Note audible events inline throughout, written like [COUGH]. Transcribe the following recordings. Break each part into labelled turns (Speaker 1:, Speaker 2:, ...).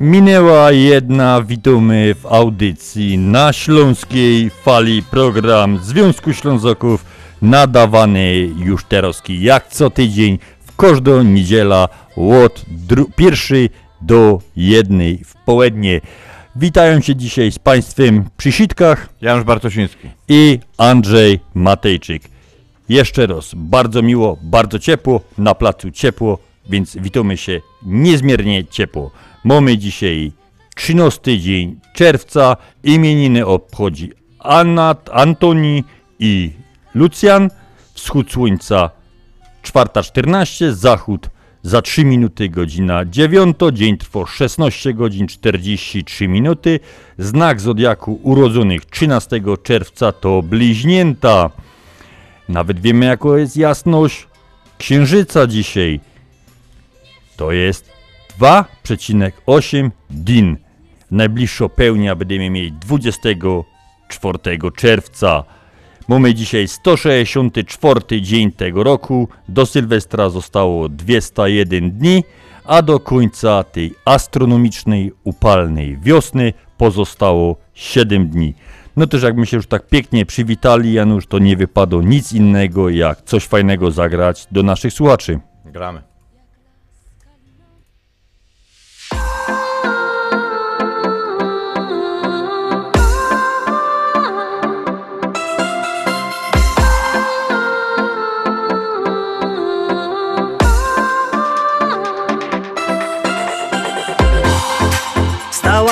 Speaker 1: Minęła jedna, witamy w audycji na Śląskiej Fali program Związku Ślązoków nadawany już teraz jak co tydzień w każdą niedziela od pierwszej do jednej w południe. Witają się dzisiaj z Państwem przy sitkach
Speaker 2: Janusz Bartosiński.
Speaker 1: i Andrzej Matejczyk. Jeszcze raz, bardzo miło, bardzo ciepło, na placu ciepło, więc witamy się niezmiernie ciepło. Mamy dzisiaj 13 dzień czerwca, imieniny obchodzi Anna, Antoni i Lucjan, wschód słońca 4.14, zachód za 3 minuty godzina 9, dzień trwa 16 godzin 43 minuty, znak zodiaku urodzonych 13 czerwca to bliźnięta. Nawet wiemy jaka jest jasność księżyca dzisiaj. To jest 2,8 din. Najbliższa pełnia będziemy mieli 24 czerwca. Mamy dzisiaj 164 dzień tego roku. Do Sylwestra zostało 201 dni, a do końca tej astronomicznej, upalnej wiosny pozostało 7 dni. No też jakby się już tak pięknie przywitali, Janusz, to nie wypadło nic innego jak coś fajnego zagrać do naszych słuchaczy.
Speaker 2: Gramy.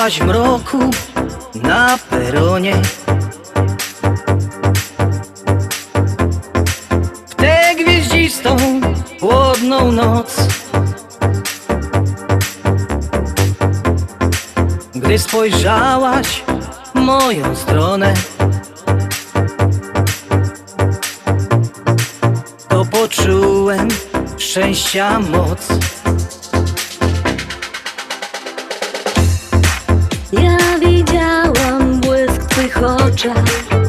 Speaker 3: Stałaś w mroku na peronie. W tę gwieździstą, chłodną noc. Gdy spojrzałaś w moją stronę To poczułem szczęścia moc
Speaker 4: Ja widziałam błysk w twych oczach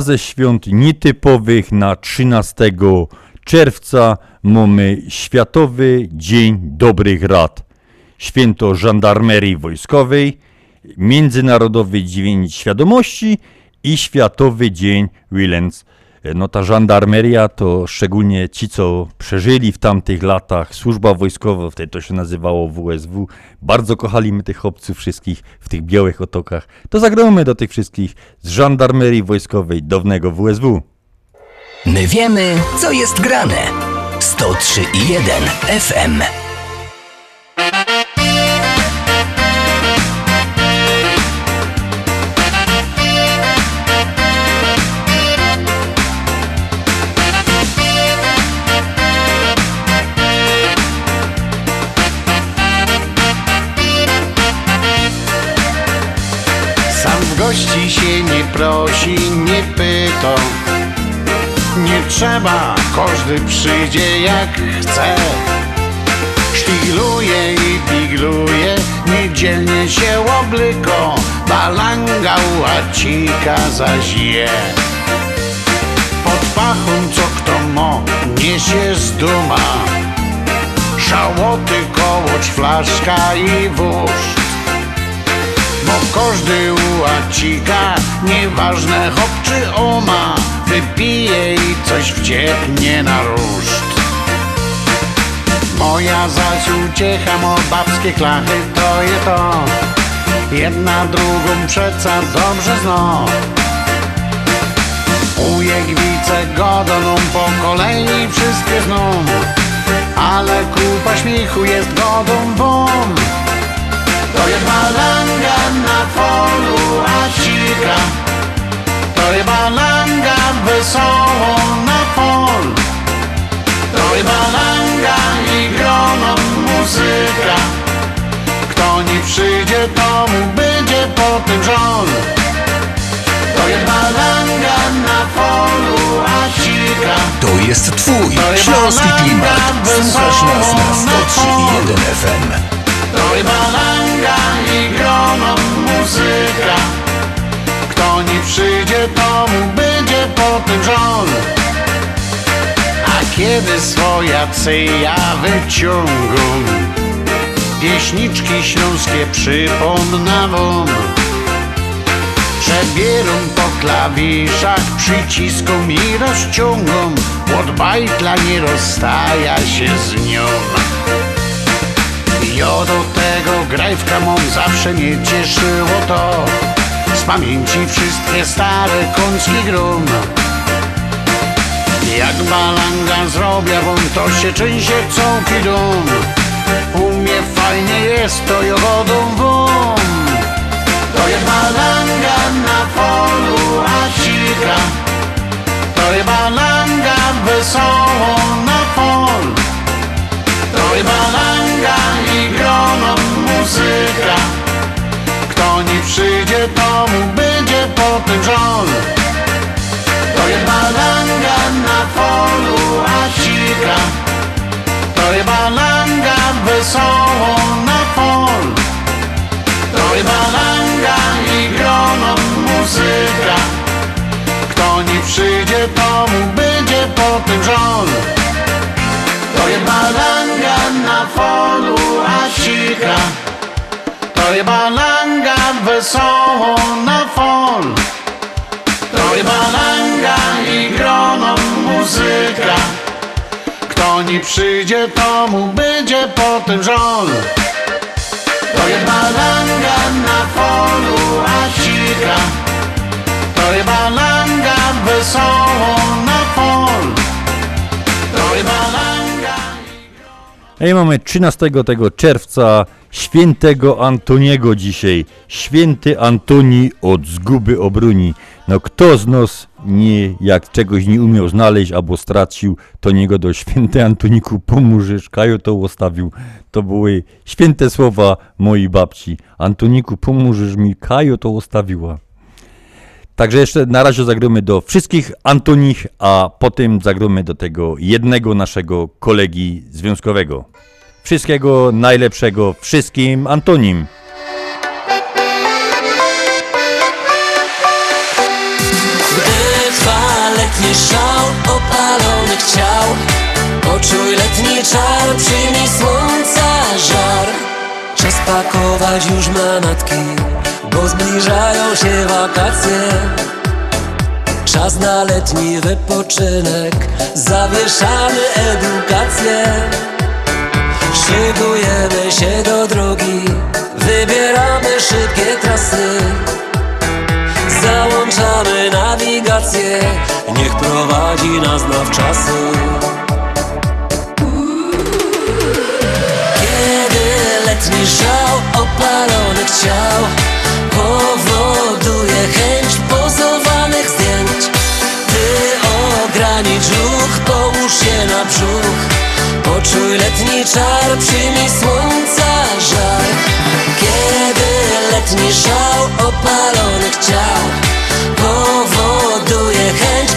Speaker 1: A ze świąt nietypowych na 13 czerwca mamy Światowy Dzień Dobrych Rad, Święto Żandarmerii Wojskowej, Międzynarodowy Dzień Świadomości i Światowy Dzień Willens. No ta żandarmeria to szczególnie ci, co przeżyli w tamtych latach, służba wojskowa, wtedy to się nazywało WSW, bardzo kochali my tych chłopców wszystkich w tych białych otokach. To zagramy do tych wszystkich z żandarmerii wojskowej dawnego WSW.
Speaker 2: My wiemy, co jest grane. 103 i 1 FM.
Speaker 5: Się nie prosi, nie pyta. Nie trzeba, każdy przyjdzie jak chce. Szpigluje i pigluje, niedzielnie się oblyko Balanga łacika zaś je Pod pachą co kto mo, niesie z duma. Szałoty, kołoć, flaszka i wóz bo każdy ułacika, nieważne hop czy oma, wypije i coś wciepnie na ruszt. Moja zaś uciecha, mo babskie klachy, to je to. Jedna drugą przeca dobrze zno. Ujegwice godoną po kolei wszystkie zną, ale kupa śmiechu jest godą bom. To jest balanga na polu acika To jest balanga wesoło na pol To jest balanga i grono muzyka. Kto nie przyjdzie to mu będzie po tym żon To jest balanga na polu acika
Speaker 2: To jest twój śląski klimat. Słuchasz nas na 103 i 1 FM.
Speaker 5: To jest balanga i grono muzyka. Kto nie przyjdzie to mu będzie po tym żon. A kiedy swoja cyja wyciągą Pieśniczki śląskie przypomnę wam Przebierą po klawiszach, przyciską i rozciągą. Od bajtla nie rozstaja się z nią ja do tego grajwka mą zawsze mnie cieszyło to. Z pamięci wszystkie stare koński grum. Jak balanga zrobię wam to się częście całki dum U mnie fajnie jest to jogodą wum To jest balanga na polu acika To jest balanga wesoło na pol To jest balanga i muzyka. Kto nie przyjdzie to mu będzie po tym żon. To jest balanga na polu acika To jest balanga wesoło na pol. To jest balanga i grono muzyka. Kto nie przyjdzie to mu będzie po tym żon jest balanga na polu acika To jest balanga wesoło na fol. To jest balanga i grono muzyka. Kto nie przyjdzie to mu będzie po tym żon To jest balanga na polu acika To jest balanga wesoło na fol. To jest balanga
Speaker 1: i mamy 13 tego czerwca świętego Antoniego dzisiaj. Święty Antoni od zguby obruni. No kto z nas nie, jak czegoś nie umiał znaleźć albo stracił, to niego do święty Antoniku pomóżesz, Kajo to ustawił. To były święte słowa mojej babci. Antoniku pomóżesz mi, Kajo to ustawiła. Także jeszcze na razie zagramy do wszystkich Antonich, a potem zagramy do tego jednego naszego kolegi związkowego. Wszystkiego najlepszego wszystkim Antonim.
Speaker 6: Trwa letni szał opalonych ciał Poczuj letni czar, przyjmij słońca żar Czas pakować już manatki Bo zbliżają się wakacje. Czas na letni wypoczynek. Zawieszamy edukację. Szykujemy się do drogi. Wybieramy szybkie trasy. Załączamy nawigację. Niech prowadzi nas nawczasy Kiedy letni żał opalonych ciał Powoduje chęć pozowanych zdjęć. Ty ogranicz ruch, połóż się na brzuch. Poczuj letni czar, przyjmij słońca żar Kiedy letni żał opalonych ciał Powoduje chęć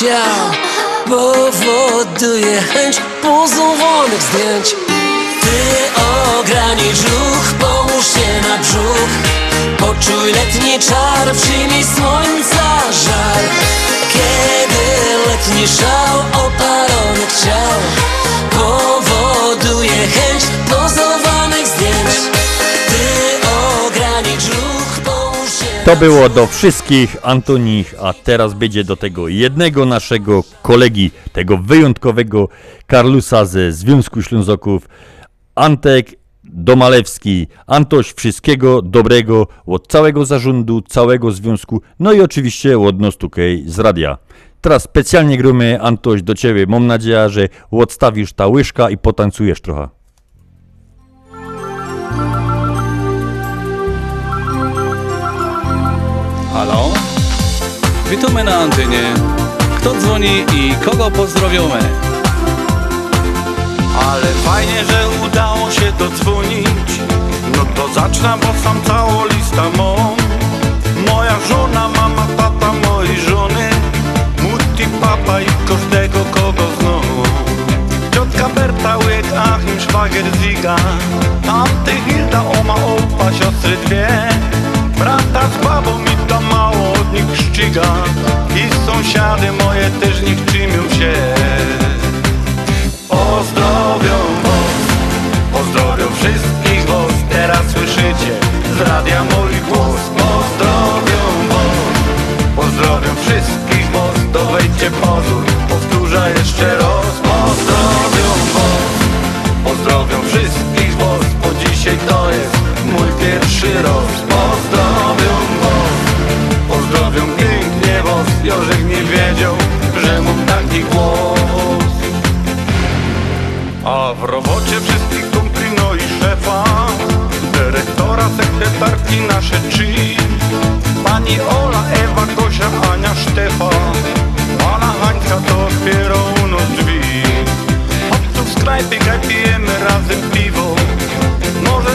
Speaker 6: ciał Powoduje chęć pozowanych zdjęć. Ty ogranicz ruch, połóż się na brzuch. Poczuj letni czar, przyjmij
Speaker 1: To było do wszystkich Antonich, a teraz będzie do tego jednego naszego kolegi, tego wyjątkowego Karlusa ze Związku Ślązoków, Antek Domalewski. Antoś, wszystkiego dobrego od całego zarządu, całego związku, no i oczywiście od nas z radia. Teraz specjalnie grumy, Antoś, do Ciebie. Mam nadzieję, że odstawisz ta łyżka i potancujesz trochę.
Speaker 7: Halo? Witamy na antenie. Kto dzwoni i kogo pozdrowiamy?
Speaker 8: Ale fajnie, że udało się dodzwonić No to zacznę, bo sam całą listę mam Moja żona, mama, tata mojej żony Mutti, papa i każdego kogo znam Ciotka Berta, łyk, Achim, szwagier, Ziga Tamty Hilda, oma, opa, siostry dwie Brata z babą i to mało od nich szczyga I sąsiady moje też nie czymią się. Pozdrowią was, pozdrowią wszystkich was. Teraz słyszycie z radia mój głos. Pozdrowią was, pozdrowią wszystkich was. To wejdźcie pozór, powtórzę jeszcze raz. Pozdrowią was, pozdrowią wszystkich was Bo dzisiaj to jest mój pierwszy raz Pozdrowią was, pozdrowią pięknie was Jorzek nie wiedział, że mógł taki głos. A w robocie wszystkich kumpli, no i szefa Dyrektora sekretarki nasze trzy. Pani Ola, Ewa, Gosia, Ania, Sztefa Pana Hańska to otwiera u nas drzwi. Chodź w sklepie, kaj pijemy razem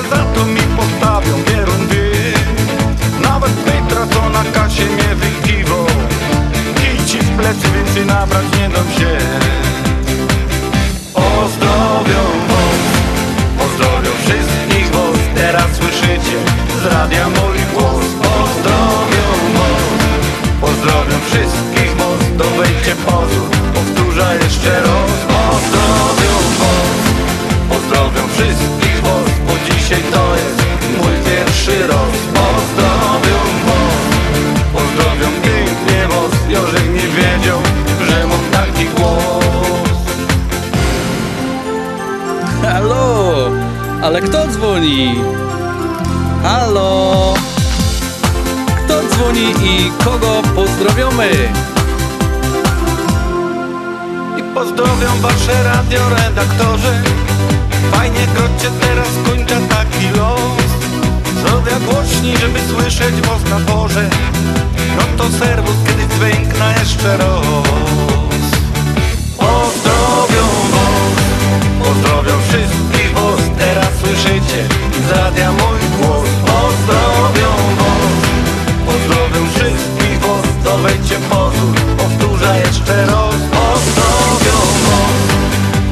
Speaker 8: za to mi postawią wierundy Nawet Petra, co na kasie mnie wykiwo Idź ci w plecy, więcej nabrać nie dam się. Pozdrowią was, pozdrowią wszystkich was. Teraz słyszycie z radia
Speaker 7: Kto dzwoni? Halo! Kto dzwoni i kogo pozdrowiamy?
Speaker 8: I pozdrowią wasze radioredaktorzy Fajnie krocie teraz kończę taki los Zrobię głośniej, żeby słyszeć was na porze No to serwus, kiedy dźwiękna jeszcze raz Pozdrowią was, pozdrowią wszystkich słyszycie z radia mój głos. Pozdrowią was, pozdrowią wszystkich was To wejdźcie pozór, powtórzę jeszcze raz. Pozdrowią was,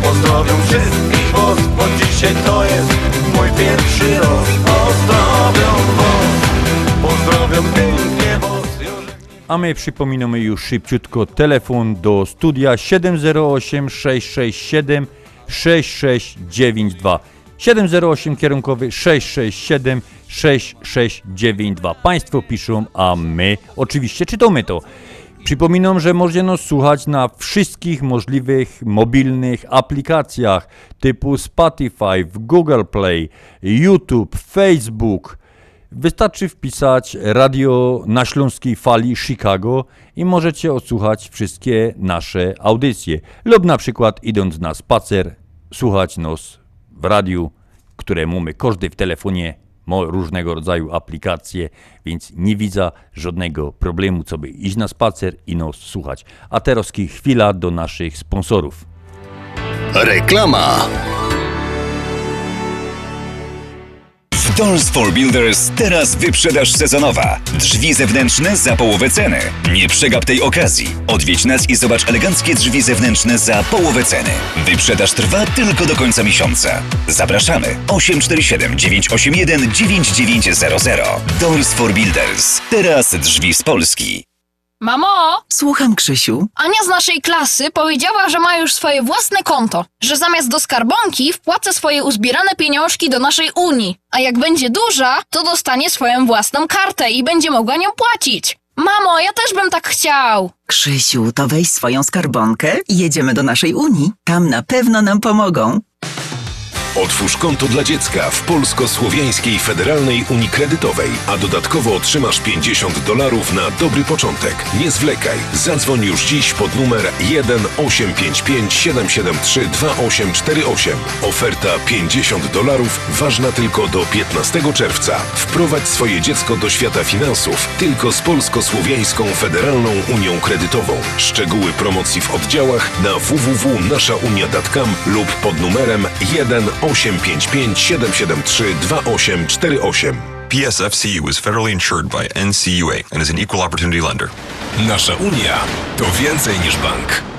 Speaker 8: pozdrowią wszystkich was Bo dzisiaj to jest mój pierwszy raz Pozdrowią was, pozdrowią pięknie was
Speaker 1: A my przypominamy już szybciutko telefon do studia 708 667 6692. 708 kierunkowy 667 6692. Państwo piszą, a my oczywiście czytamy to. Przypominam, że możecie nas słuchać na wszystkich możliwych mobilnych aplikacjach typu Spotify, Google Play, YouTube, Facebook. Wystarczy wpisać radio na śląskiej fali Chicago i możecie odsłuchać wszystkie nasze audycje. Lub na przykład idąc na spacer, słuchać nas w radiu, które mamy każdy w telefonie, ma różnego rodzaju aplikacje, więc nie widzę żadnego problemu, co by iść na spacer i nas słuchać. A teraz chwila do naszych sponsorów.
Speaker 2: Reklama. Doors for Builders teraz wyprzedaż sezonowa. Drzwi zewnętrzne za połowę ceny. Nie przegap tej okazji. Odwiedź nas i zobacz eleganckie drzwi zewnętrzne za połowę ceny. Wyprzedaż trwa tylko do końca miesiąca. Zapraszamy 847 981 9900. Doors for Builders. Teraz drzwi z Polski.
Speaker 9: Mamo,
Speaker 10: Słucham, Krzysiu.
Speaker 9: Ania z naszej klasy powiedziała, że ma już swoje własne konto, że zamiast do skarbonki wpłaca swoje uzbierane pieniążki do naszej Unii, a jak będzie duża, to dostanie swoją własną kartę i będzie mogła nią płacić. Mamo, ja też bym tak chciał.
Speaker 10: Krzysiu, to weź swoją skarbonkę i jedziemy do naszej Unii. Tam na pewno nam pomogą.
Speaker 11: Otwórz konto dla dziecka w Polsko-Słowiańskiej Federalnej Unii Kredytowej, a dodatkowo otrzymasz 50 dolarów na dobry początek. Nie zwlekaj. Zadzwoń już dziś pod numer 1 855 773 2848. Oferta 50 dolarów ważna tylko do 15 czerwca. Wprowadź swoje dziecko do świata finansów tylko z Polsko-Słowiańską Federalną Unią Kredytową. Szczegóły promocji w oddziałach na www.naszaunia.com lub pod numerem 1 855 773 2848.
Speaker 12: PSFCU is federally insured by NCUA and is an equal opportunity lender.
Speaker 11: Nasza Unia to więcej niż bank.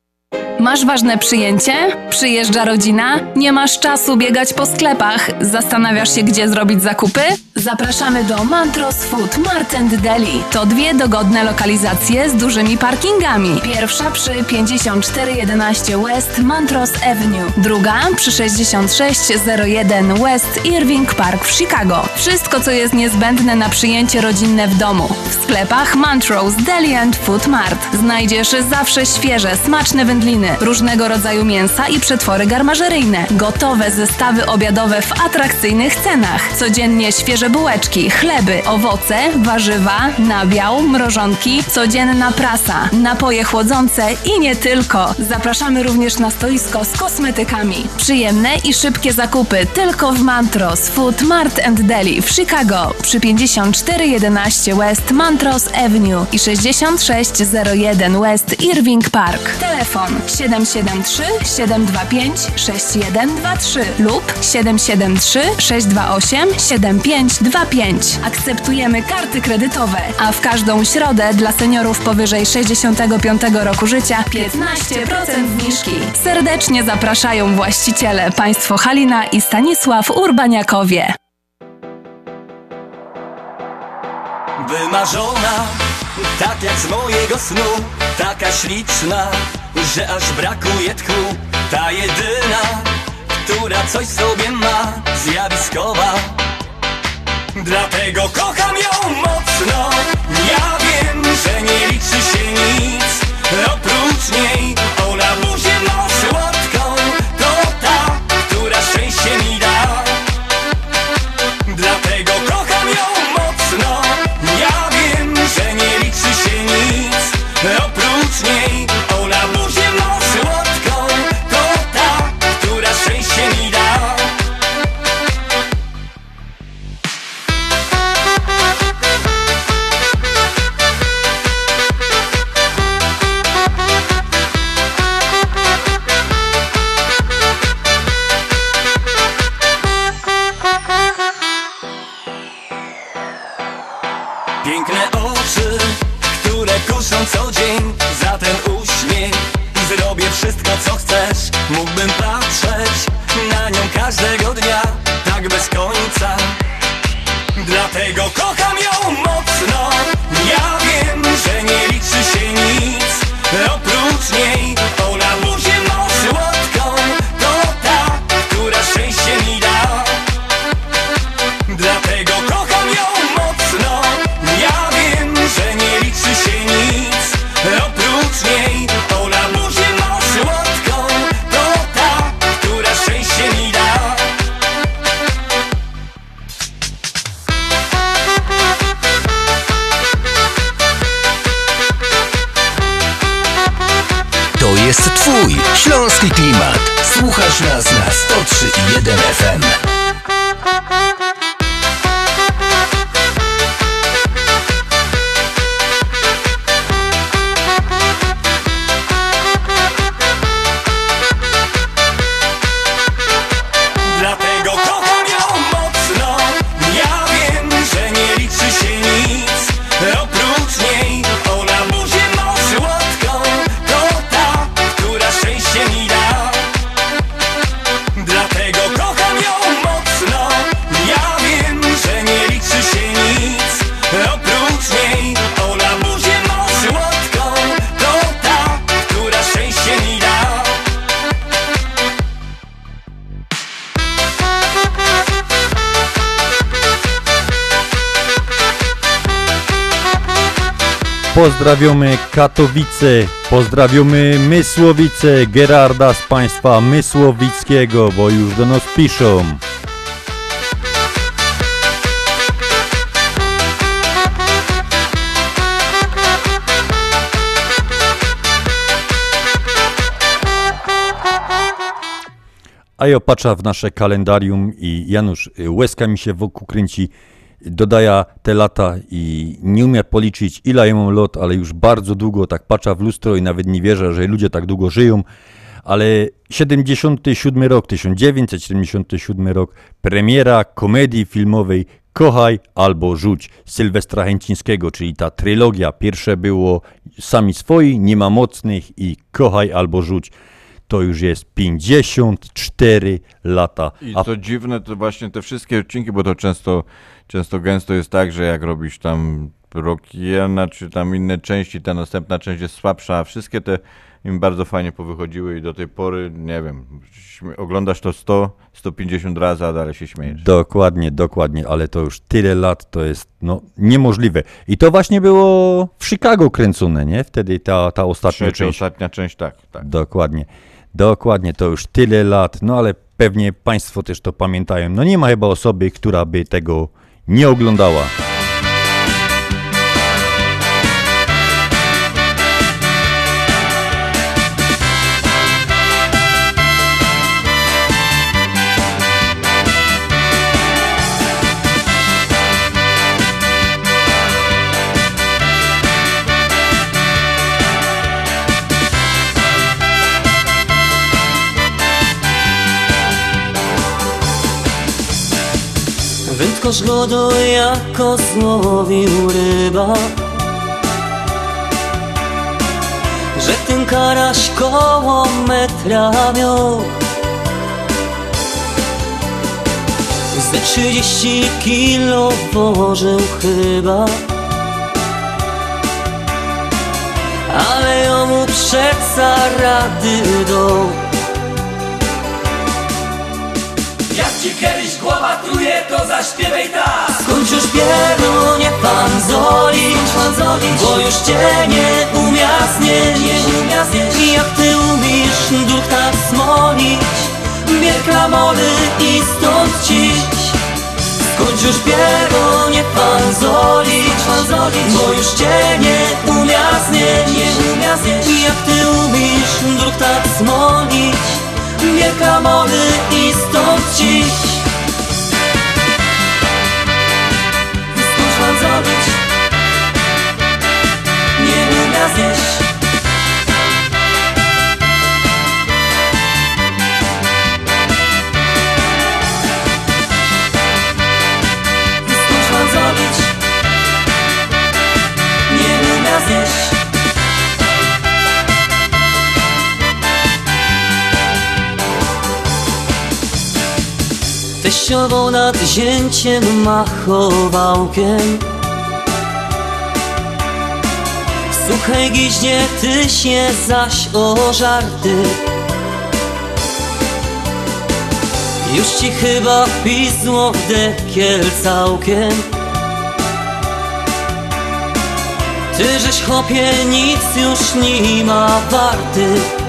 Speaker 13: Masz ważne przyjęcie? Przyjeżdża rodzina? Nie masz czasu biegać po sklepach? Zastanawiasz się, gdzie zrobić zakupy? Zapraszamy do Mantros Food Mart and Deli. To dwie dogodne lokalizacje z dużymi parkingami. Pierwsza przy 5411 West Mantros Avenue. Druga przy 6601 West Irving Park w Chicago. Wszystko, co jest niezbędne na przyjęcie rodzinne w domu. W sklepach Montrose Deli and Food Mart znajdziesz zawsze świeże, smaczne wędliny, różnego rodzaju mięsa i przetwory garmażeryjne, gotowe zestawy obiadowe w atrakcyjnych cenach, codziennie świeże bułeczki, chleby, owoce, warzywa, nabiał, mrożonki, codzienna prasa, napoje chłodzące i nie tylko. Zapraszamy również na stoisko z kosmetykami. Przyjemne i szybkie zakupy tylko w Mantros Food Mart and Deli w Chicago przy 5411 West Mantros Avenue i 6601 West Irving Park. Telefon 773 725 6123 lub 773 628 7525. Akceptujemy karty kredytowe, a w każdą środę dla seniorów powyżej 65 roku życia 15% zniżki. Serdecznie zapraszają właściciele państwo Halina i Stanisław Urbaniakowie.
Speaker 6: Wymarzona, tak jak z mojego snu Taka śliczna, że aż brakuje tchu. Ta jedyna, która coś sobie ma Zjawiskowa. Dlatego kocham ją mocno. Ja wiem, że nie liczy się nic Oprócz niej
Speaker 14: Twój śląski klimat. Słuchasz nas na 103.1 FM.
Speaker 1: Pozdrawiamy Katowice, pozdrawiamy Mysłowice, Gerarda z państwa Mysłowickiego, bo już do nas piszą. A ja patrzę w nasze kalendarium i Janusz, y, łezka mi się wokół kręci, dodaje te lata i nie umie policzyć ile ja mam ale już bardzo długo tak patrzę w lustro i nawet nie wierzę, że ludzie tak długo żyją. Ale 77 rok, 1977 rok, premiera komedii filmowej Kochaj albo rzuć Sylwestra Chęcińskiego, czyli ta trylogia. Pierwsze było Sami swoi, nie ma mocnych i Kochaj albo rzuć. To już jest 54 lata.
Speaker 15: I
Speaker 1: A
Speaker 15: co dziwne, to właśnie te wszystkie odcinki, bo to często, często gęsto jest tak, że jak robisz tam Rockiena, czy tam inne części, ta następna część jest słabsza, a wszystkie te im bardzo fajnie powychodziły i do tej pory, nie wiem, oglądasz to 100, 150 razy, a dalej się śmiejesz.
Speaker 1: Dokładnie, dokładnie, ale to już tyle lat to jest no, niemożliwe. I to właśnie było w Chicago kręcone, nie? Wtedy ta, ta ostatnia
Speaker 15: Trzecia,
Speaker 1: część.
Speaker 15: ostatnia część, tak, tak.
Speaker 1: Dokładnie. Dokładnie, to już tyle lat, no ale pewnie Państwo też to pamiętają. No nie ma chyba osoby, która by tego nie oglądała.
Speaker 6: Go do jako złowił ryba Że ten karaś koło metra miał. Ze trzydzieści kilo położył chyba Ale jemu przeca rady do
Speaker 16: Jak ci kiedyś głowa truje, to zaśpiewaj tak.
Speaker 6: Skończ już pierunie pan zolić, pan zolić Bo już cię nie umia znieść, nie umia znieść I jak ty umiesz duch tak smolić Bier klamody i stąd cić. Skończ już pierunie pan zolić, pan zolić Bo już cię nie umia znieść, nie umia znieść I jak ty umiesz duch tak smolić Bier klamody i stąd cić Teściową nad zięciem machowałkiem. Suchej giźnie ty się zaś o żarty Już ci chyba pisło w dekiel całkiem. Ty żeś chłopie nic już nie ma warty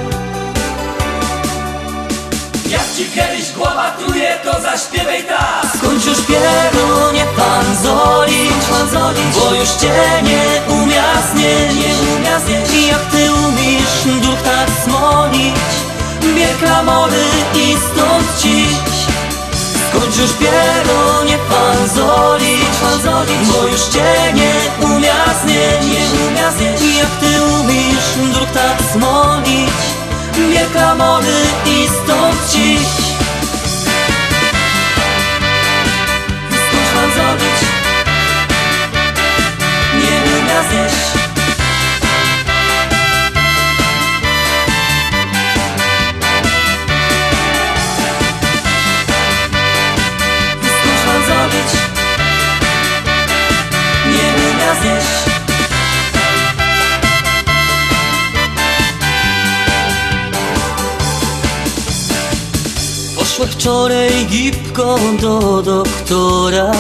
Speaker 16: ci kiedyś głowa truje, to zaśpiewaj tak.
Speaker 6: Skończ już pierunie pan zolić, pan zolić Bo już cię nie umia znieść, nie umia znieść I jak ty umiesz duch tak smolić. Bier klamody i stąd cić Skończ już pierunie pan zolić, pan zolić Bo już cię nie umia znieść, nie umia znieść I jak ty umiesz duch tak smolić Bier klamody i stąd cić Skąd mam zrobić? Nie umia zjeść zrobić? Nie Poszła wczoraj gipką do doktora.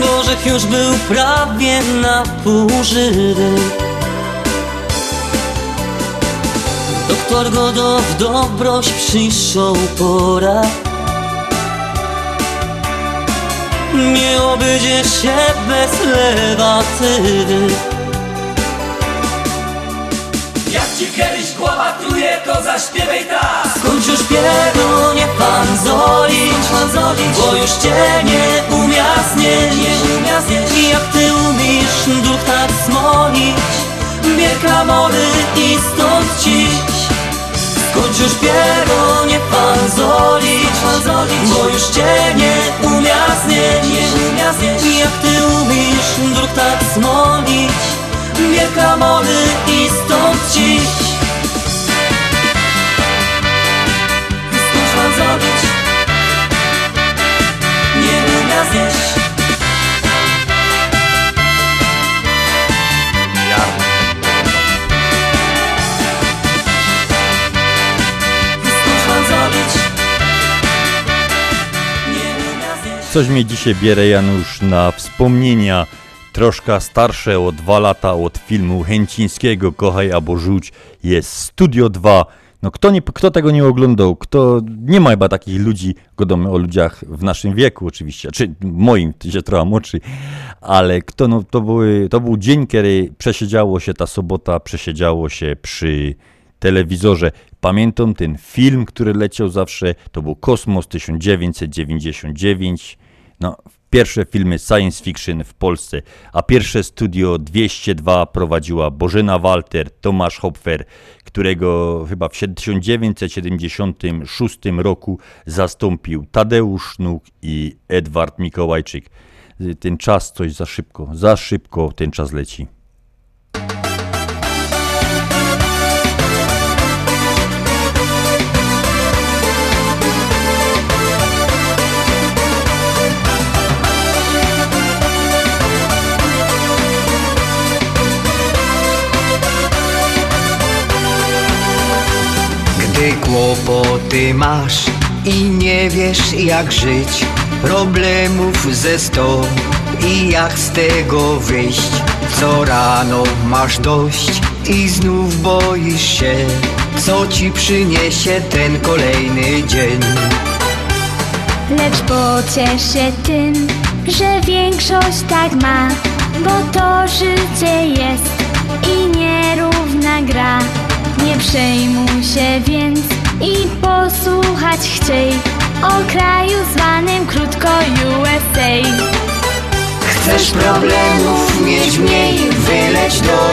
Speaker 6: Bożek już był prawie na pół Doktor go do w dobroć przyszł pora. Nie obejdzie się bez lewatywy
Speaker 16: Jak ci kiedyś głowa truje, to zaśpiewaj tak.
Speaker 6: Skończ już pierunie pan zolić, pan zolić Bo już cię nie umia znieść, nie I jak ty umiesz duch tak smolić Bier klamody i stąd cić Skończ już piero, nie fazolić Bo już cię nie umia znieść Jak ty umiesz druk tak smolić Wielka mody i stąd ci Skończ fazolić
Speaker 1: Coś mnie dzisiaj bierze Janusz na wspomnienia. Troszkę starsze o dwa lata od filmu Chęcińskiego Kochaj albo Rzuć jest Studio 2. No kto, nie, kto tego nie oglądał, kto nie ma chyba takich ludzi, gadamy o ludziach w naszym wieku oczywiście, czy moim, ty się trochę młodszy, ale kto, no, to, były, to był dzień, kiedy przesiedziało się ta sobota, przesiedziało się przy telewizorze. Pamiętam ten film, który leciał zawsze, to był Kosmos 1999. No, pierwsze filmy science fiction w Polsce, a pierwsze studio 202 prowadziła Bożena Walter, Tomasz Hopfer, którego chyba w 1976 roku zastąpił Tadeusz Sznuk i Edward Mikołajczyk. Ten czas coś za szybko, za szybko ten czas leci.
Speaker 17: Gdy kłopoty masz i nie wiesz jak żyć Problemów ze sto. I jak z tego wyjść? Co rano masz dość i znów boisz się? Co ci przyniesie ten kolejny dzień?
Speaker 18: Lecz pociesz się tym, że większość tak ma Bo to życie jest i nierówna gra Nie przejmuj się więc i posłuchać chciej O kraju zwanym krótko USA
Speaker 17: Chcesz problemów mieć mniej, wyleć do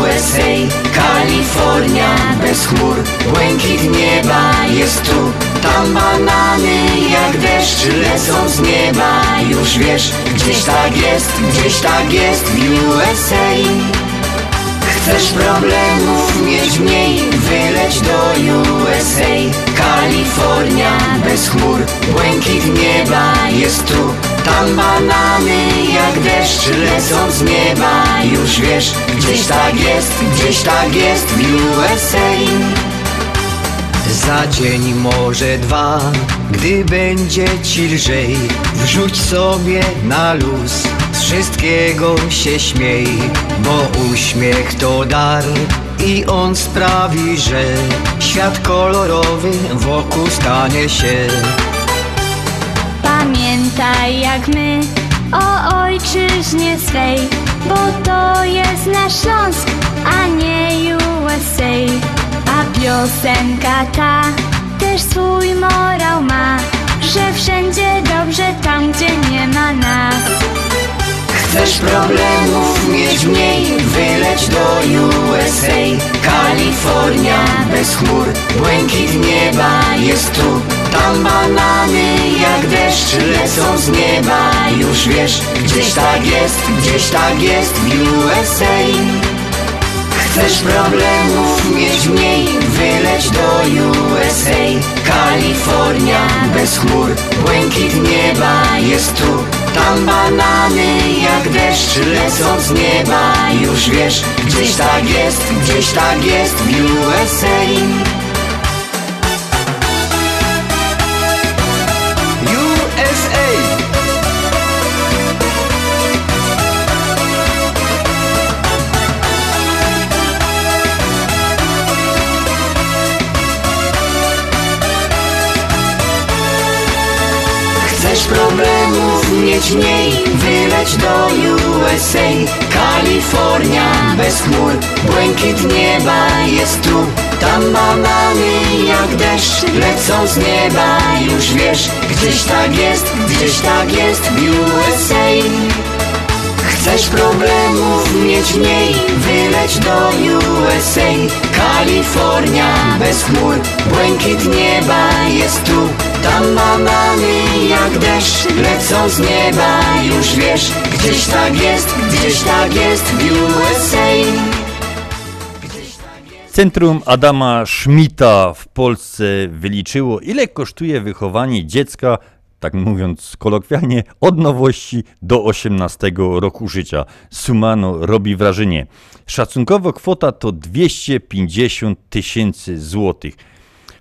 Speaker 17: USA Kalifornia bez chmur, błękit nieba jest tu. Tam banany jak deszcz lecą z nieba. Już wiesz, gdzieś tak jest, gdzieś tak jest w USA Chcesz problemów mieć mniej, wyleć do USA Kalifornia bez chmur, błękit nieba jest tu. Tam banany jak deszcz lecą z nieba. Już wiesz, gdzieś tak jest, gdzieś tak jest w USA za dzień może dwa, gdy będzie ci lżej. Wrzuć sobie na luz, wszystkiego się śmiej Bo uśmiech to dar i on sprawi, że Świat kolorowy wokół stanie się.
Speaker 18: Pamiętaj jak my o ojczyźnie swej Bo to jest nasz Śląsk, a nie USA A piosenka ta też swój morał ma Że wszędzie dobrze tam, gdzie nie ma nas
Speaker 17: Chcesz problemów mieć mniej, wyleć do USA Kalifornia bez chmur, błękit nieba jest tu. Tam banany jak deszcz lecą z nieba. Już wiesz, gdzieś tak jest, gdzieś tak jest w USA Chcesz problemów mieć mniej, wyleć do USA Kalifornia bez chmur, błękit nieba jest tu Tam banany jak deszcz lecą z nieba. Już wiesz, gdzieś tak jest, gdzieś tak jest w USA USA Chcesz problemów mieć mniej, wyleć do USA Kalifornia bez chmur, błękit nieba jest tu. Tam banany jak deszcz lecą z nieba Już wiesz, gdzieś tak jest, gdzieś tak jest w USA Chcesz problemów mieć mniej Wyleć do USA Kalifornia bez chmur Błękit nieba jest tu. Tam banany jak deszcz Lecą z nieba już wiesz Gdzieś tak jest, gdzieś tak jest w USA
Speaker 1: Centrum Adama Schmidta w Polsce wyliczyło, ile kosztuje wychowanie dziecka, tak mówiąc kolokwialnie, od nowości do 18 roku życia. Suma no, robi wrażenie. Szacunkowo kwota to 250 tysięcy złotych.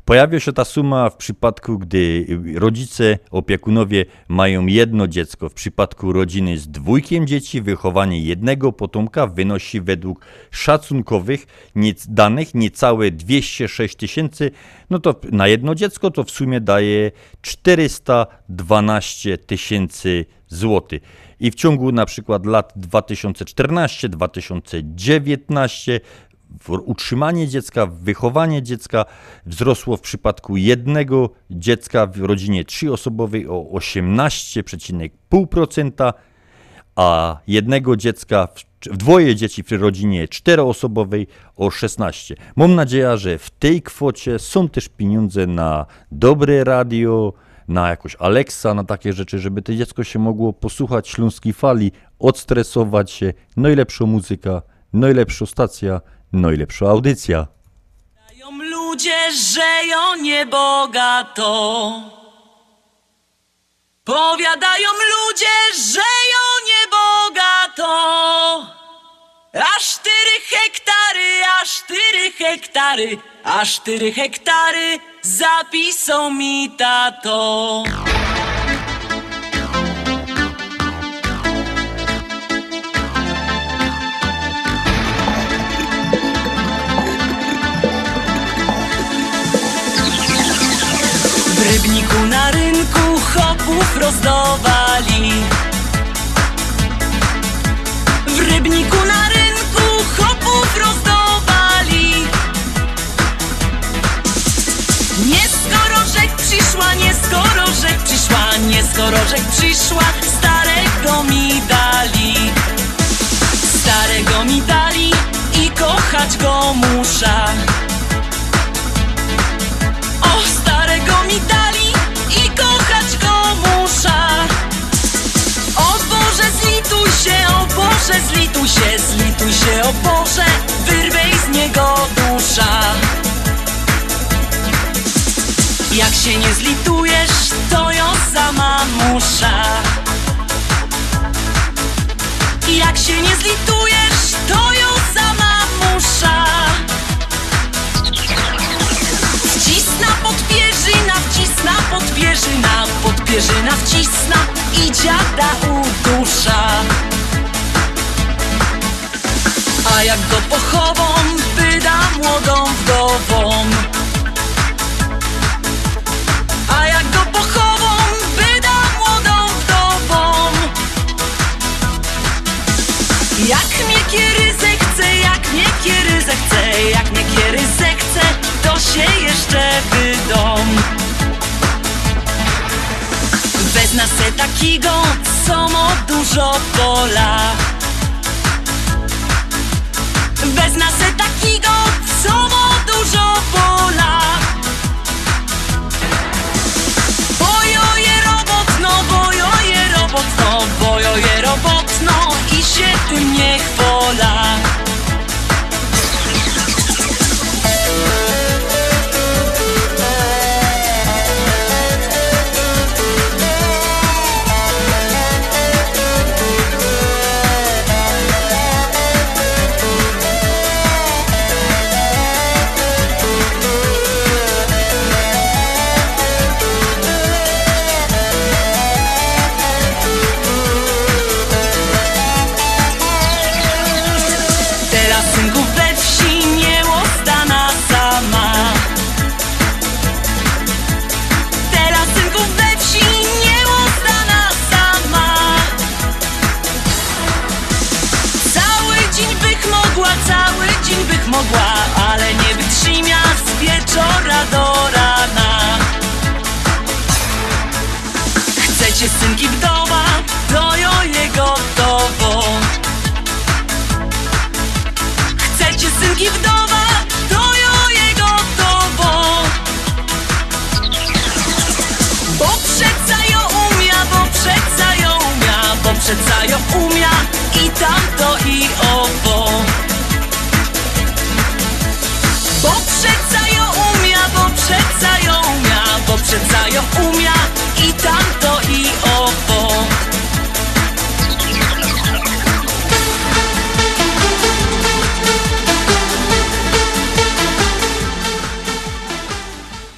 Speaker 1: Pojawia się ta suma w przypadku, gdy rodzice, opiekunowie mają jedno dziecko. W przypadku rodziny z dwójkiem dzieci wychowanie jednego potomka wynosi według szacunkowych danych niecałe 206 tysięcy. No to na jedno dziecko to w sumie daje 412 tysięcy złotych. I w ciągu na przykład lat 2014-2019 w utrzymanie dziecka, wychowanie dziecka wzrosło w przypadku jednego dziecka w rodzinie trzyosobowej o 18,5%, a jednego dziecka, dwoje dzieci w rodzinie czteroosobowej o 16. Mam nadzieję, że w tej kwocie są też pieniądze na dobre radio, na jakoś Alexa, na takie rzeczy, żeby to dziecko się mogło posłuchać śląskiej fali, odstresować się, najlepsza muzyka, najlepsza stacja, najlepsza audycja.
Speaker 6: Mają ludzie żyją niebogato. Powiadają ludzie żyją niebogato. Aż cztery hektary, aż cztery hektary, aż cztery hektary zapisał mi tato. Rybniku na rynku chopów rozdawali. W rybniku na rynku chopów rozdawali. Nie skoro rzek przyszła, nie skoro rzek przyszła Nie skoro rzek przyszła, starego mi dali. Starego mi dali i kochać go muszę. O, starego mi dali Boże, zlituj się, zlituj się, o Boże Wyrwej z niego dusza. Jak się nie zlitujesz, to ją sama muszę. Jak się nie zlitujesz, to ją sama muszę. Wcisna podpierzyna, wcisna podpierzyna, podpierzyna wcisna i dziada udusza. A jak go pochową, wyda młodą wdową. A jak go pochową, wyda młodą wdową. Jak mnie kieryzę chce, jak mnie kieryzę chce, jak mnie kieryzę chce, to się jeszcze wydom. Wezna se takiego, co ma dużo pola. Wezna se takiego, ma dużo pola. Bojoje robotno, bojoje robotno, bojoje robotno i się tym nie chwola.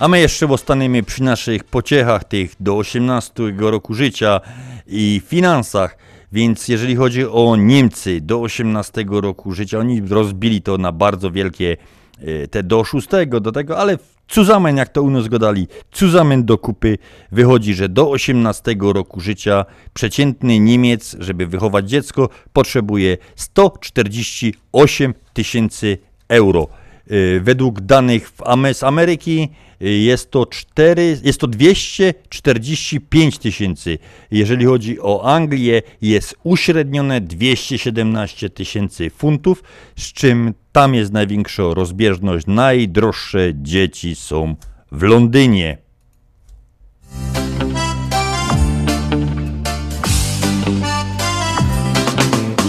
Speaker 1: My jeszcze ostaniemy przy naszych pociechach tych do 18 roku życia i finansach. Więc jeżeli chodzi o Niemcy do 18 roku życia, oni rozbili to na bardzo wielkie, e, te do 6 do tego, ale zusammen, jak to u nas godali, zusammen do kupy wychodzi, że do 18 roku życia przeciętny Niemiec, żeby wychować dziecko, potrzebuje 148 tysięcy euro. Y, Według danych z Ameryki y, jest to, 4, jest to 245 tysięcy. Jeżeli chodzi o Anglię, jest uśrednione 217 tysięcy funtów, z czym tam jest największa rozbieżność. Najdroższe dzieci są w Londynie.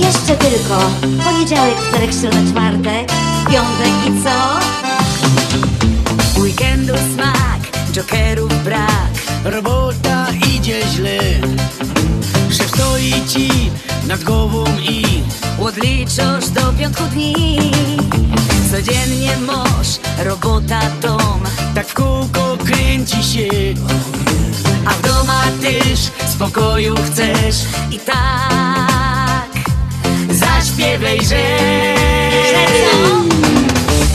Speaker 19: Jeszcze tylko. Poniedziałek, wtorek, środa, czwartek, piątek i co?
Speaker 20: Weekendu smak, jokerów brak.
Speaker 16: Robota idzie źle. Szef stoi ci nad głową i
Speaker 20: Odliczasz do piątku dni. Codziennie mąż, robota, dom.
Speaker 16: Tak w kółko kręci się.
Speaker 20: A w doma też spokoju chcesz. I tak zaśpiewaj,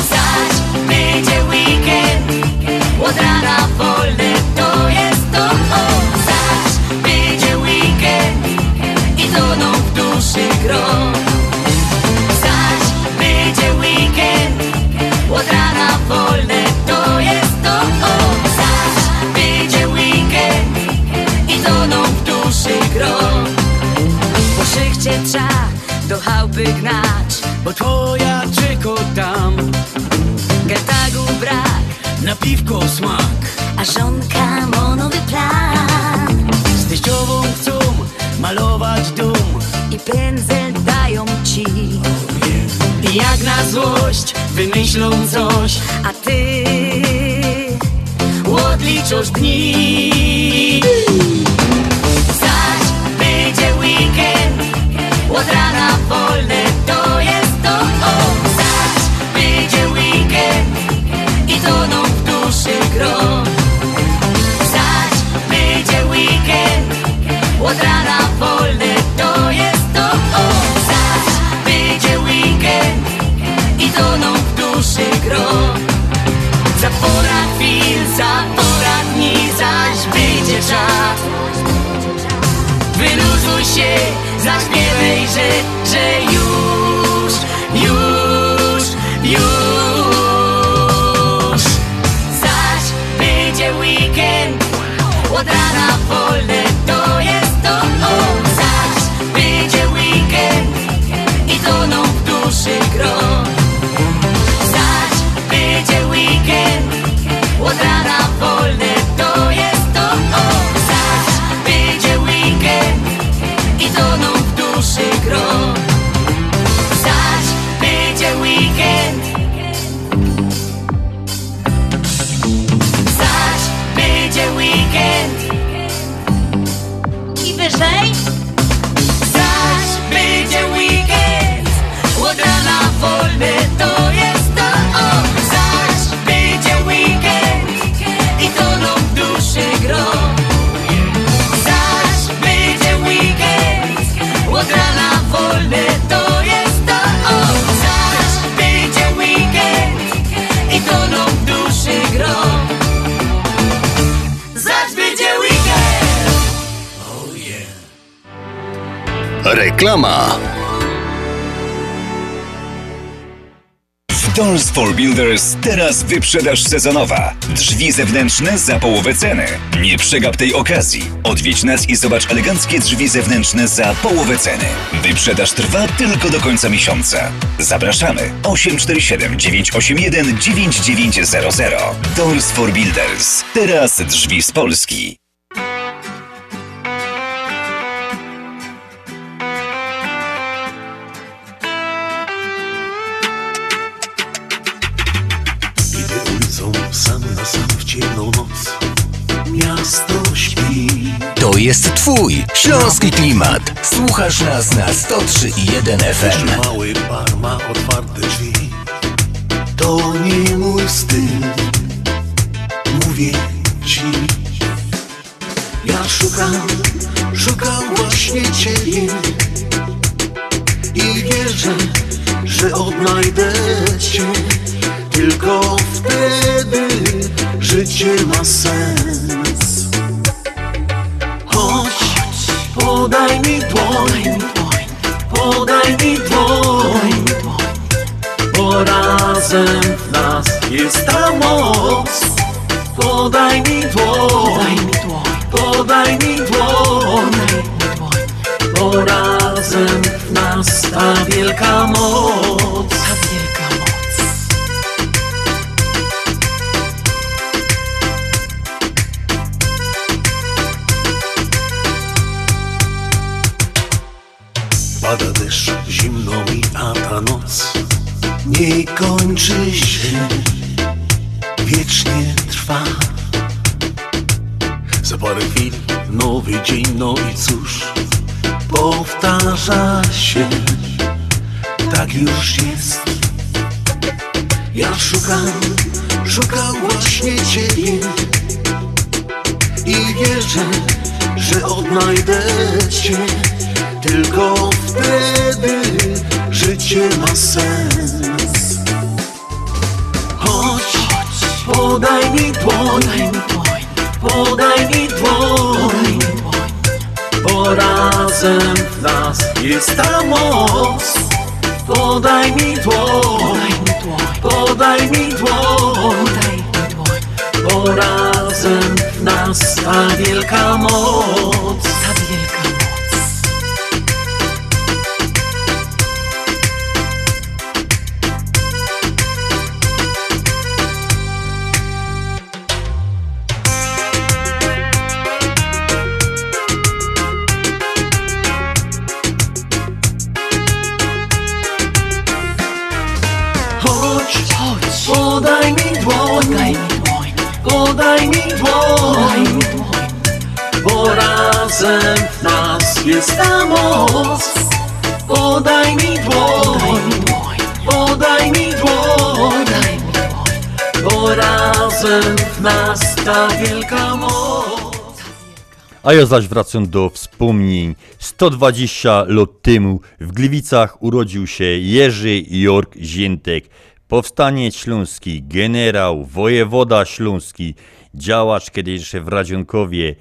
Speaker 20: Zaś będzie weekend Od rana wolne to jest to o. Zaś będzie weekend I toną w duszy grom Zaś będzie weekend Od rana wolne to jest to o. Zaś będzie weekend I toną w duszy grom Po szychcie trza do chałupy gnać
Speaker 16: Bo twoja czeko tam.
Speaker 20: Getagu brak
Speaker 16: Na piwko smak.
Speaker 20: A żonka ma nowy plan.
Speaker 16: Z teściową chcą malować dom.
Speaker 20: I pędzel dają ci.
Speaker 16: I jak na złość wymyślą coś.
Speaker 20: A ty odliczasz dni Od rana wolne to jest to o. Zaś będzie weekend I toną w duszy grom Zaś będzie weekend Od rana wolne to jest to o. Zaś będzie weekend I toną w duszy grom Za pora chwil, za pora dni Zaś będzie czas Wyluzuj się, zaśpiewaj, że, że już,
Speaker 14: Reklama.
Speaker 2: W Doors for Builders teraz wyprzedaż sezonowa. Drzwi zewnętrzne za połowę ceny. Nie przegap tej okazji. Odwiedź nas i zobacz eleganckie drzwi zewnętrzne za połowę ceny. Wyprzedaż trwa tylko do końca miesiąca. Zapraszamy 847 981 9900. Doors for Builders. Teraz drzwi z Polski.
Speaker 14: Jest twój śląski klimat. Słuchasz nas na 103.1 FM.
Speaker 21: Mały bar ma otwarte drzwi. To nie mój styl
Speaker 6: mówię ci. Ja szukam, szukam właśnie ciebie. I wierzę, że odnajdę cię. Tylko wtedy życie ma sens podaj mi dłoń Podaj mi dłoń Bo razem w nas jest ta moc. Podaj mi dłoń Podaj mi dłoń Bo razem w nas ta wielka moc Pada deszcz, zimno mi, a ta noc nie kończy się, wiecznie trwa. Za parę chwil nowy dzień, no i cóż, powtarza się, tak już jest. Ja szukam, szukam właśnie Ciebie i wierzę, że odnajdę Cię. Tylko wtedy życie ma sens. Chodź, podaj mi dłoń Podaj mi dłoń Bo razem w nas jest ta moc. Podaj mi dłoń Podaj mi dłoń Bo razem w nas ta wielka moc podaj mi dłoń, bo razem w nas jest ta moc. Podaj mi dłoń, podaj mi dłoń, bo razem w nas ta wielka moc.
Speaker 1: A ja zaś wracam do wspomnień. 120 lat temu w Gliwicach urodził się Jerzy Jork Ziętek, powstaniec śląski, generał, wojewoda śląski, działacz kiedy jeszcze w Radzionkowie.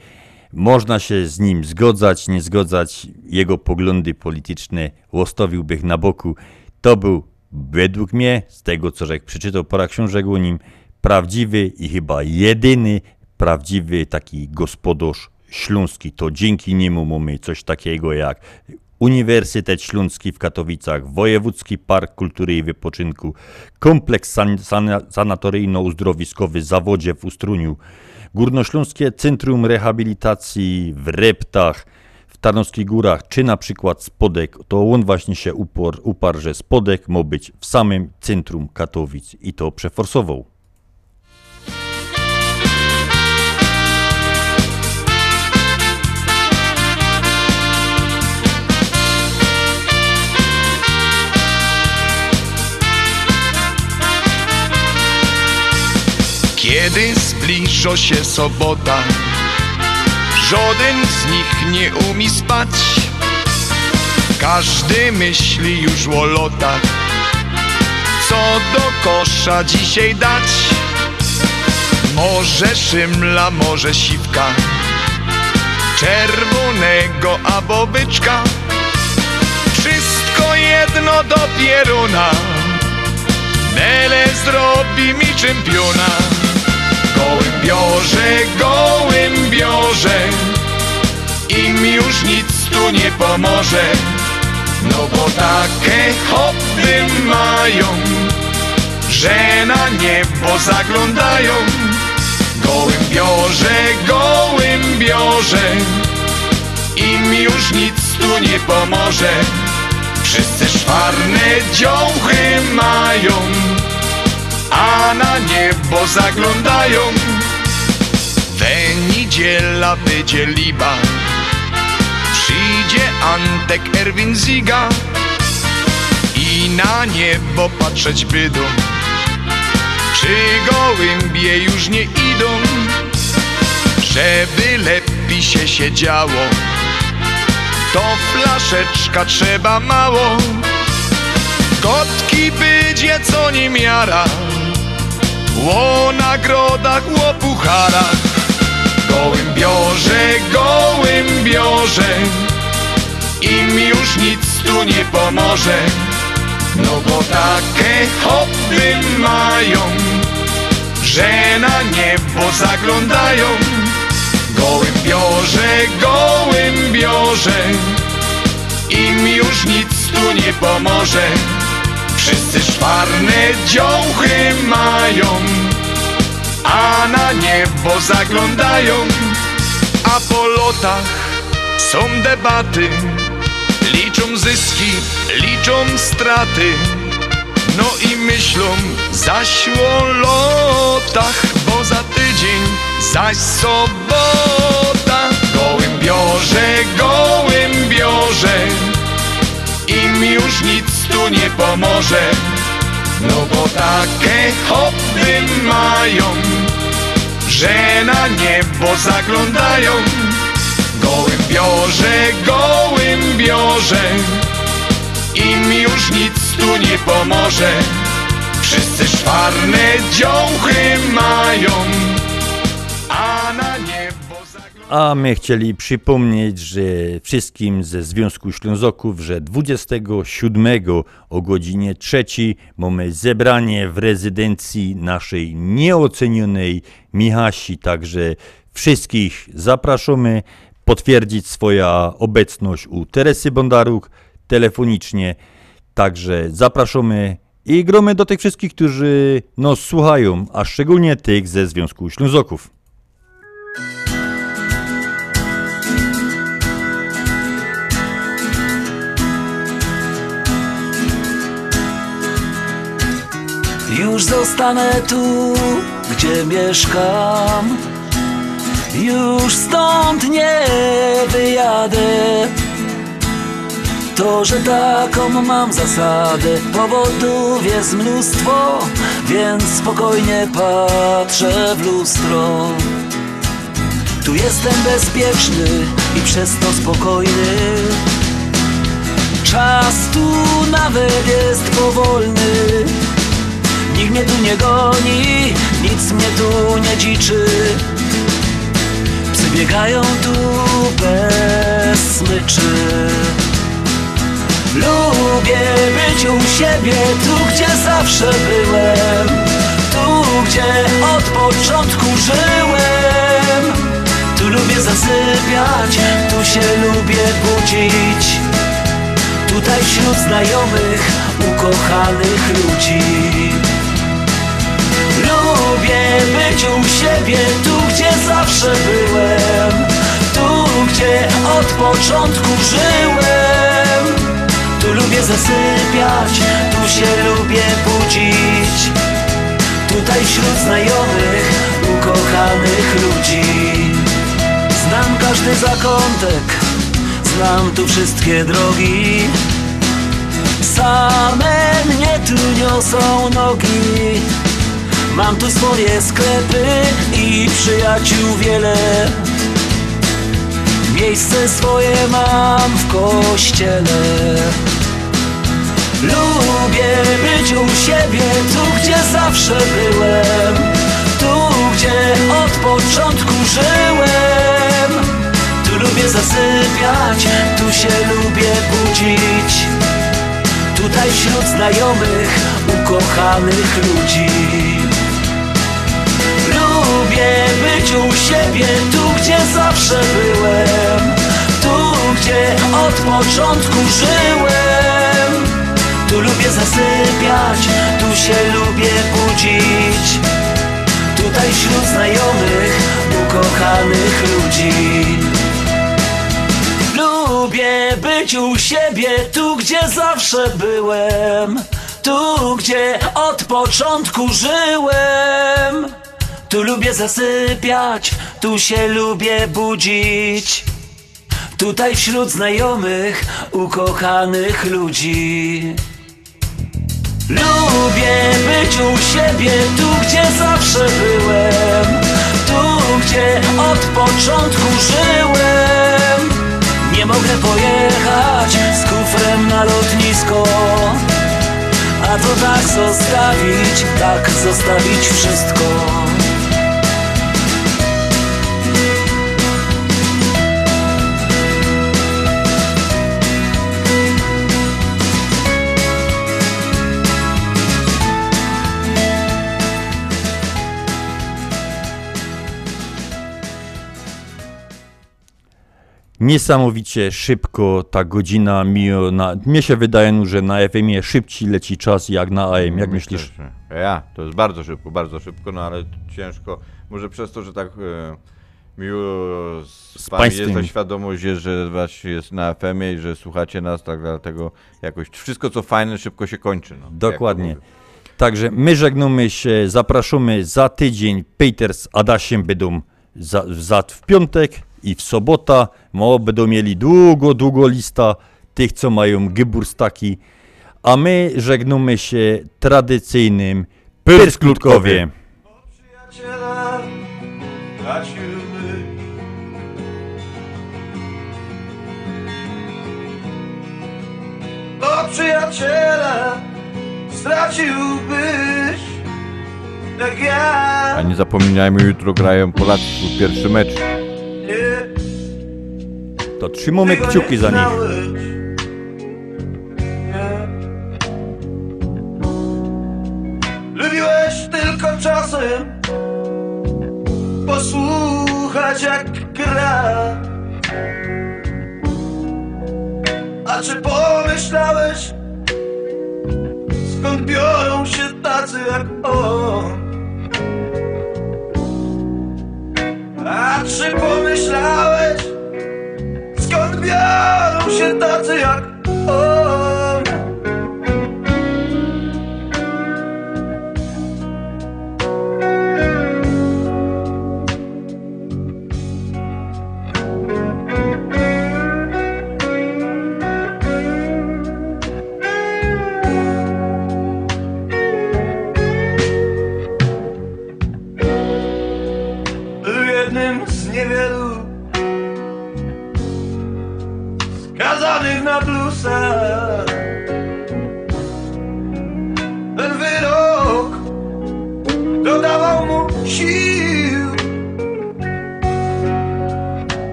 Speaker 1: Można się z nim zgodzać, nie zgodzać, jego poglądy polityczne łostowiłbym na boku. To był według mnie, z tego co żech przeczytał parę książek o nim, prawdziwy i chyba jedyny prawdziwy taki gospodarz śląski. To dzięki niemu mamy coś takiego jak Uniwersytet Śląski w Katowicach, Wojewódzki Park Kultury i Wypoczynku, kompleks san- san- sanatoryjno-uzdrowiskowy Zawodzie w Ustruniu, Górnośląskie Centrum Rehabilitacji w Reptach, w Tarnowskich Górach, czy na przykład Spodek, to on właśnie się upor, uparł, że Spodek ma być w samym centrum Katowic i to przeforsował.
Speaker 8: Kiedy zbliża się sobota Żaden z nich nie umie spać. Każdy myśli już o lotach Co do kosza dzisiaj dać. Może szymla, może siwka Czerwonego albo byczka. Wszystko jedno do pieruna Nele zrobi mi czempiona Gołębiorze, gołębiorze Im już nic tu nie pomoże No bo takie hobby mają Że na niebo zaglądają. Gołębiorze, gołębiorze Im już nic tu nie pomoże Wszyscy szwarne dziołchy mają a na niebo zaglądają. We niedziela będzie liba, przyjdzie Antek Erwin Ziga i na niebo patrzeć bydą. przy gołębie już nie idą, żeby lepiej się siedziało. To flaszeczka trzeba mało, kotki będzie co nie miara, ło nagrodach, ło pucharach. Gołębiorze, gołębiorze, im już nic tu nie pomoże. No bo takie hobby mają, że na niebo zaglądają. Gołębiorze, gołębiorze, im już nic tu nie pomoże. Wszyscy szwarne dziołchy mają, a na niebo zaglądają. A po lotach są debaty, liczą zyski, liczą straty. No i myślą zaś o lotach, bo za tydzień zaś sobota. Gołębiorze, gołębiorze, im już nic nie pomoże. No bo takie hobby mają, że na niebo zaglądają. Gołębiorze, gołębiorze, im już nic tu nie pomoże. Wszyscy szwarne dziołchy mają, A
Speaker 1: my chcieli przypomnieć, że wszystkim ze Związku Ślązoków, że 27 o godzinie 3 mamy zebranie w rezydencji naszej nieocenionej Michasi, także wszystkich zapraszamy potwierdzić swoją obecność u Teresy Bondaruk telefonicznie, także zapraszamy i gromy do tych wszystkich, którzy nas słuchają, a szczególnie tych ze Związku Ślązoków.
Speaker 6: Już zostanę tu, gdzie mieszkam. Już stąd nie wyjadę. To, że taką mam zasadę Powodów jest mnóstwo Więc spokojnie patrzę w lustro. Tu jestem bezpieczny i przez to spokojny. Czas tu nawet jest powolny mnie tu nie goni, nic mnie tu nie dziczy. Psy biegają tu bez smyczy. Lubię być u siebie, tu gdzie zawsze byłem. Tu gdzie od początku żyłem. Tu lubię zasypiać, tu się lubię budzić. Tutaj wśród znajomych, ukochanych ludzi być u siebie, tu gdzie zawsze byłem Tu gdzie od początku żyłem. Tu lubię zasypiać, tu się lubię budzić. Tutaj wśród znajomych, ukochanych ludzi. Znam każdy zakątek, znam tu wszystkie drogi. Same mnie tu niosą nogi Mam tu swoje sklepy i przyjaciół wiele. Miejsce swoje mam w kościele. Lubię być u siebie, tu gdzie zawsze byłem. Tu gdzie od początku żyłem. Tu lubię zasypiać, tu się lubię budzić. Tutaj wśród znajomych, ukochanych ludzi Lubię być u siebie, tu gdzie zawsze byłem Tu gdzie od początku żyłem. Tu lubię zasypiać, tu się lubię budzić. Tutaj wśród znajomych, ukochanych ludzi. Lubię być u siebie, tu gdzie zawsze byłem Tu gdzie od początku żyłem Tu lubię zasypiać, tu się lubię budzić. Tutaj wśród znajomych, ukochanych ludzi. Lubię być u siebie, tu gdzie zawsze byłem. Tu gdzie od początku żyłem. Nie mogę pojechać z kufrem na lotnisko. A to tak zostawić, tak zostawić wszystko
Speaker 1: Niesamowicie szybko ta godzina mija. Na, mnie się wydaje, no, że na FM-ie szybciej leci czas jak na AM. Jak myślisz?
Speaker 15: Ja, to jest bardzo szybko, bardzo szybko, no ale ciężko. Może przez to, że tak e, miło z,
Speaker 1: Z państwem.
Speaker 15: jest ta świadomość, jest, że was jest na FM-ie i że słuchacie nas, tak dlatego jakoś wszystko co fajne szybko się kończy. No,
Speaker 1: Dokładnie. Także my żegnamy się, zapraszamy za tydzień. Peter z Adasiem będą za, za w piątek i w sobota. Mo będą mieli długo, długo lista tych, co mają Geburstaki. A my żegnamy się tradycyjnym Pyrsklutkowiem.
Speaker 8: przyjaciela traciłby Bo przyjaciela straciłbyś Tak ja
Speaker 15: A nie zapominajmy, jutro grają Polacy swój pierwszy mecz.
Speaker 8: Nie
Speaker 1: To trzymamy kciuki za nich.
Speaker 8: Lubiłeś tylko czasem posłuchać jak gra. A czy pomyślałeś, skąd biorą się tacy jak on? Czy pomyślałeś, skąd biorą się tacy jak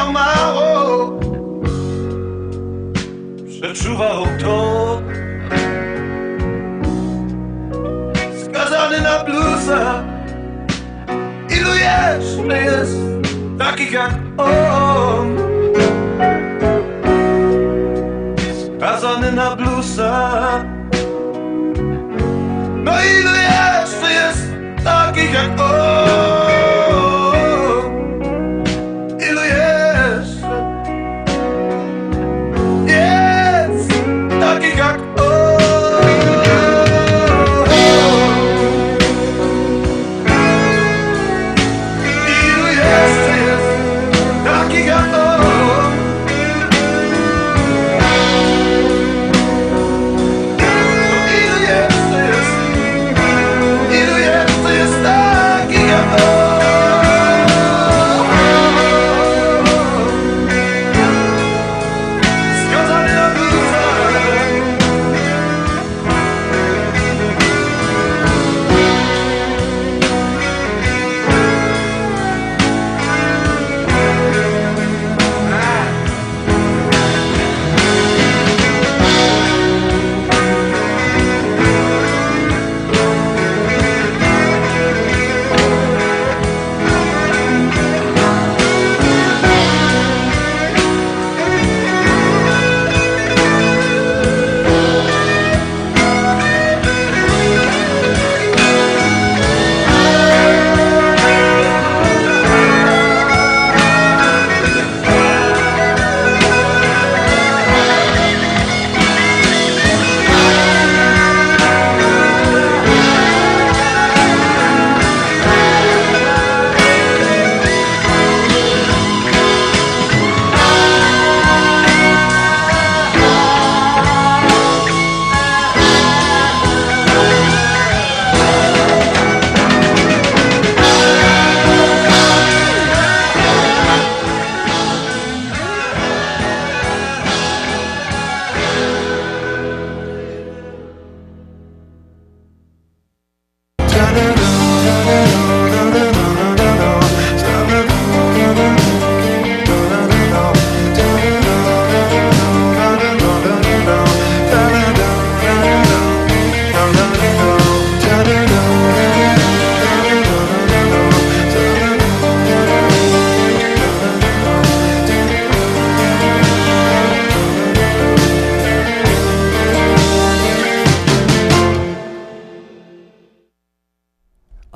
Speaker 8: miał mało Przeczuwał to. Skazany na bluesa Ilu jeszcze jest takich jak on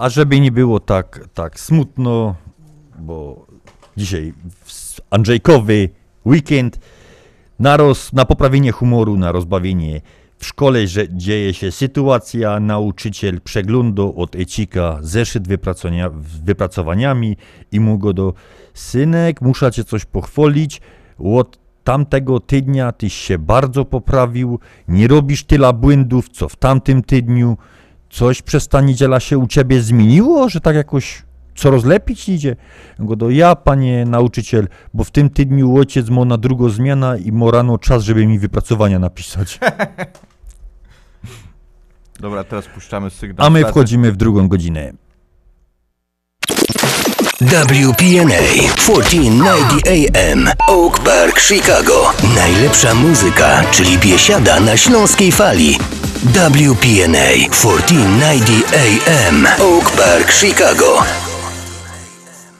Speaker 1: A żeby nie było tak, tak smutno, bo dzisiaj Andrzejkowy weekend na, roz, na poprawienie humoru, na rozbawienie w szkole, że dzieje się sytuacja, nauczyciel przeglądu od Ecika zeszyt wypracowania, wypracowaniami i mu go do synek, muszę cię coś pochwalić, od tamtego tydnia tyś się bardzo poprawił, nie robisz tyle błędów, co w tamtym tydniu, coś przez ta niedziela się u ciebie zmieniło, że tak jakoś coraz lepiej ci idzie? Go do ja, panie nauczyciel, bo w tym tydniu ojciec mo na drugą zmiana i mo rano czas, żeby mi wypracowania napisać. [LAUGHS]
Speaker 15: Dobra, teraz puszczamy sygnał.
Speaker 1: A my wchodzimy w drugą godzinę.
Speaker 14: WPNA 1490 AM Oak Park, Chicago. Najlepsza muzyka, czyli biesiada na śląskiej fali. WPNA 1490 AM Oak Park, Chicago.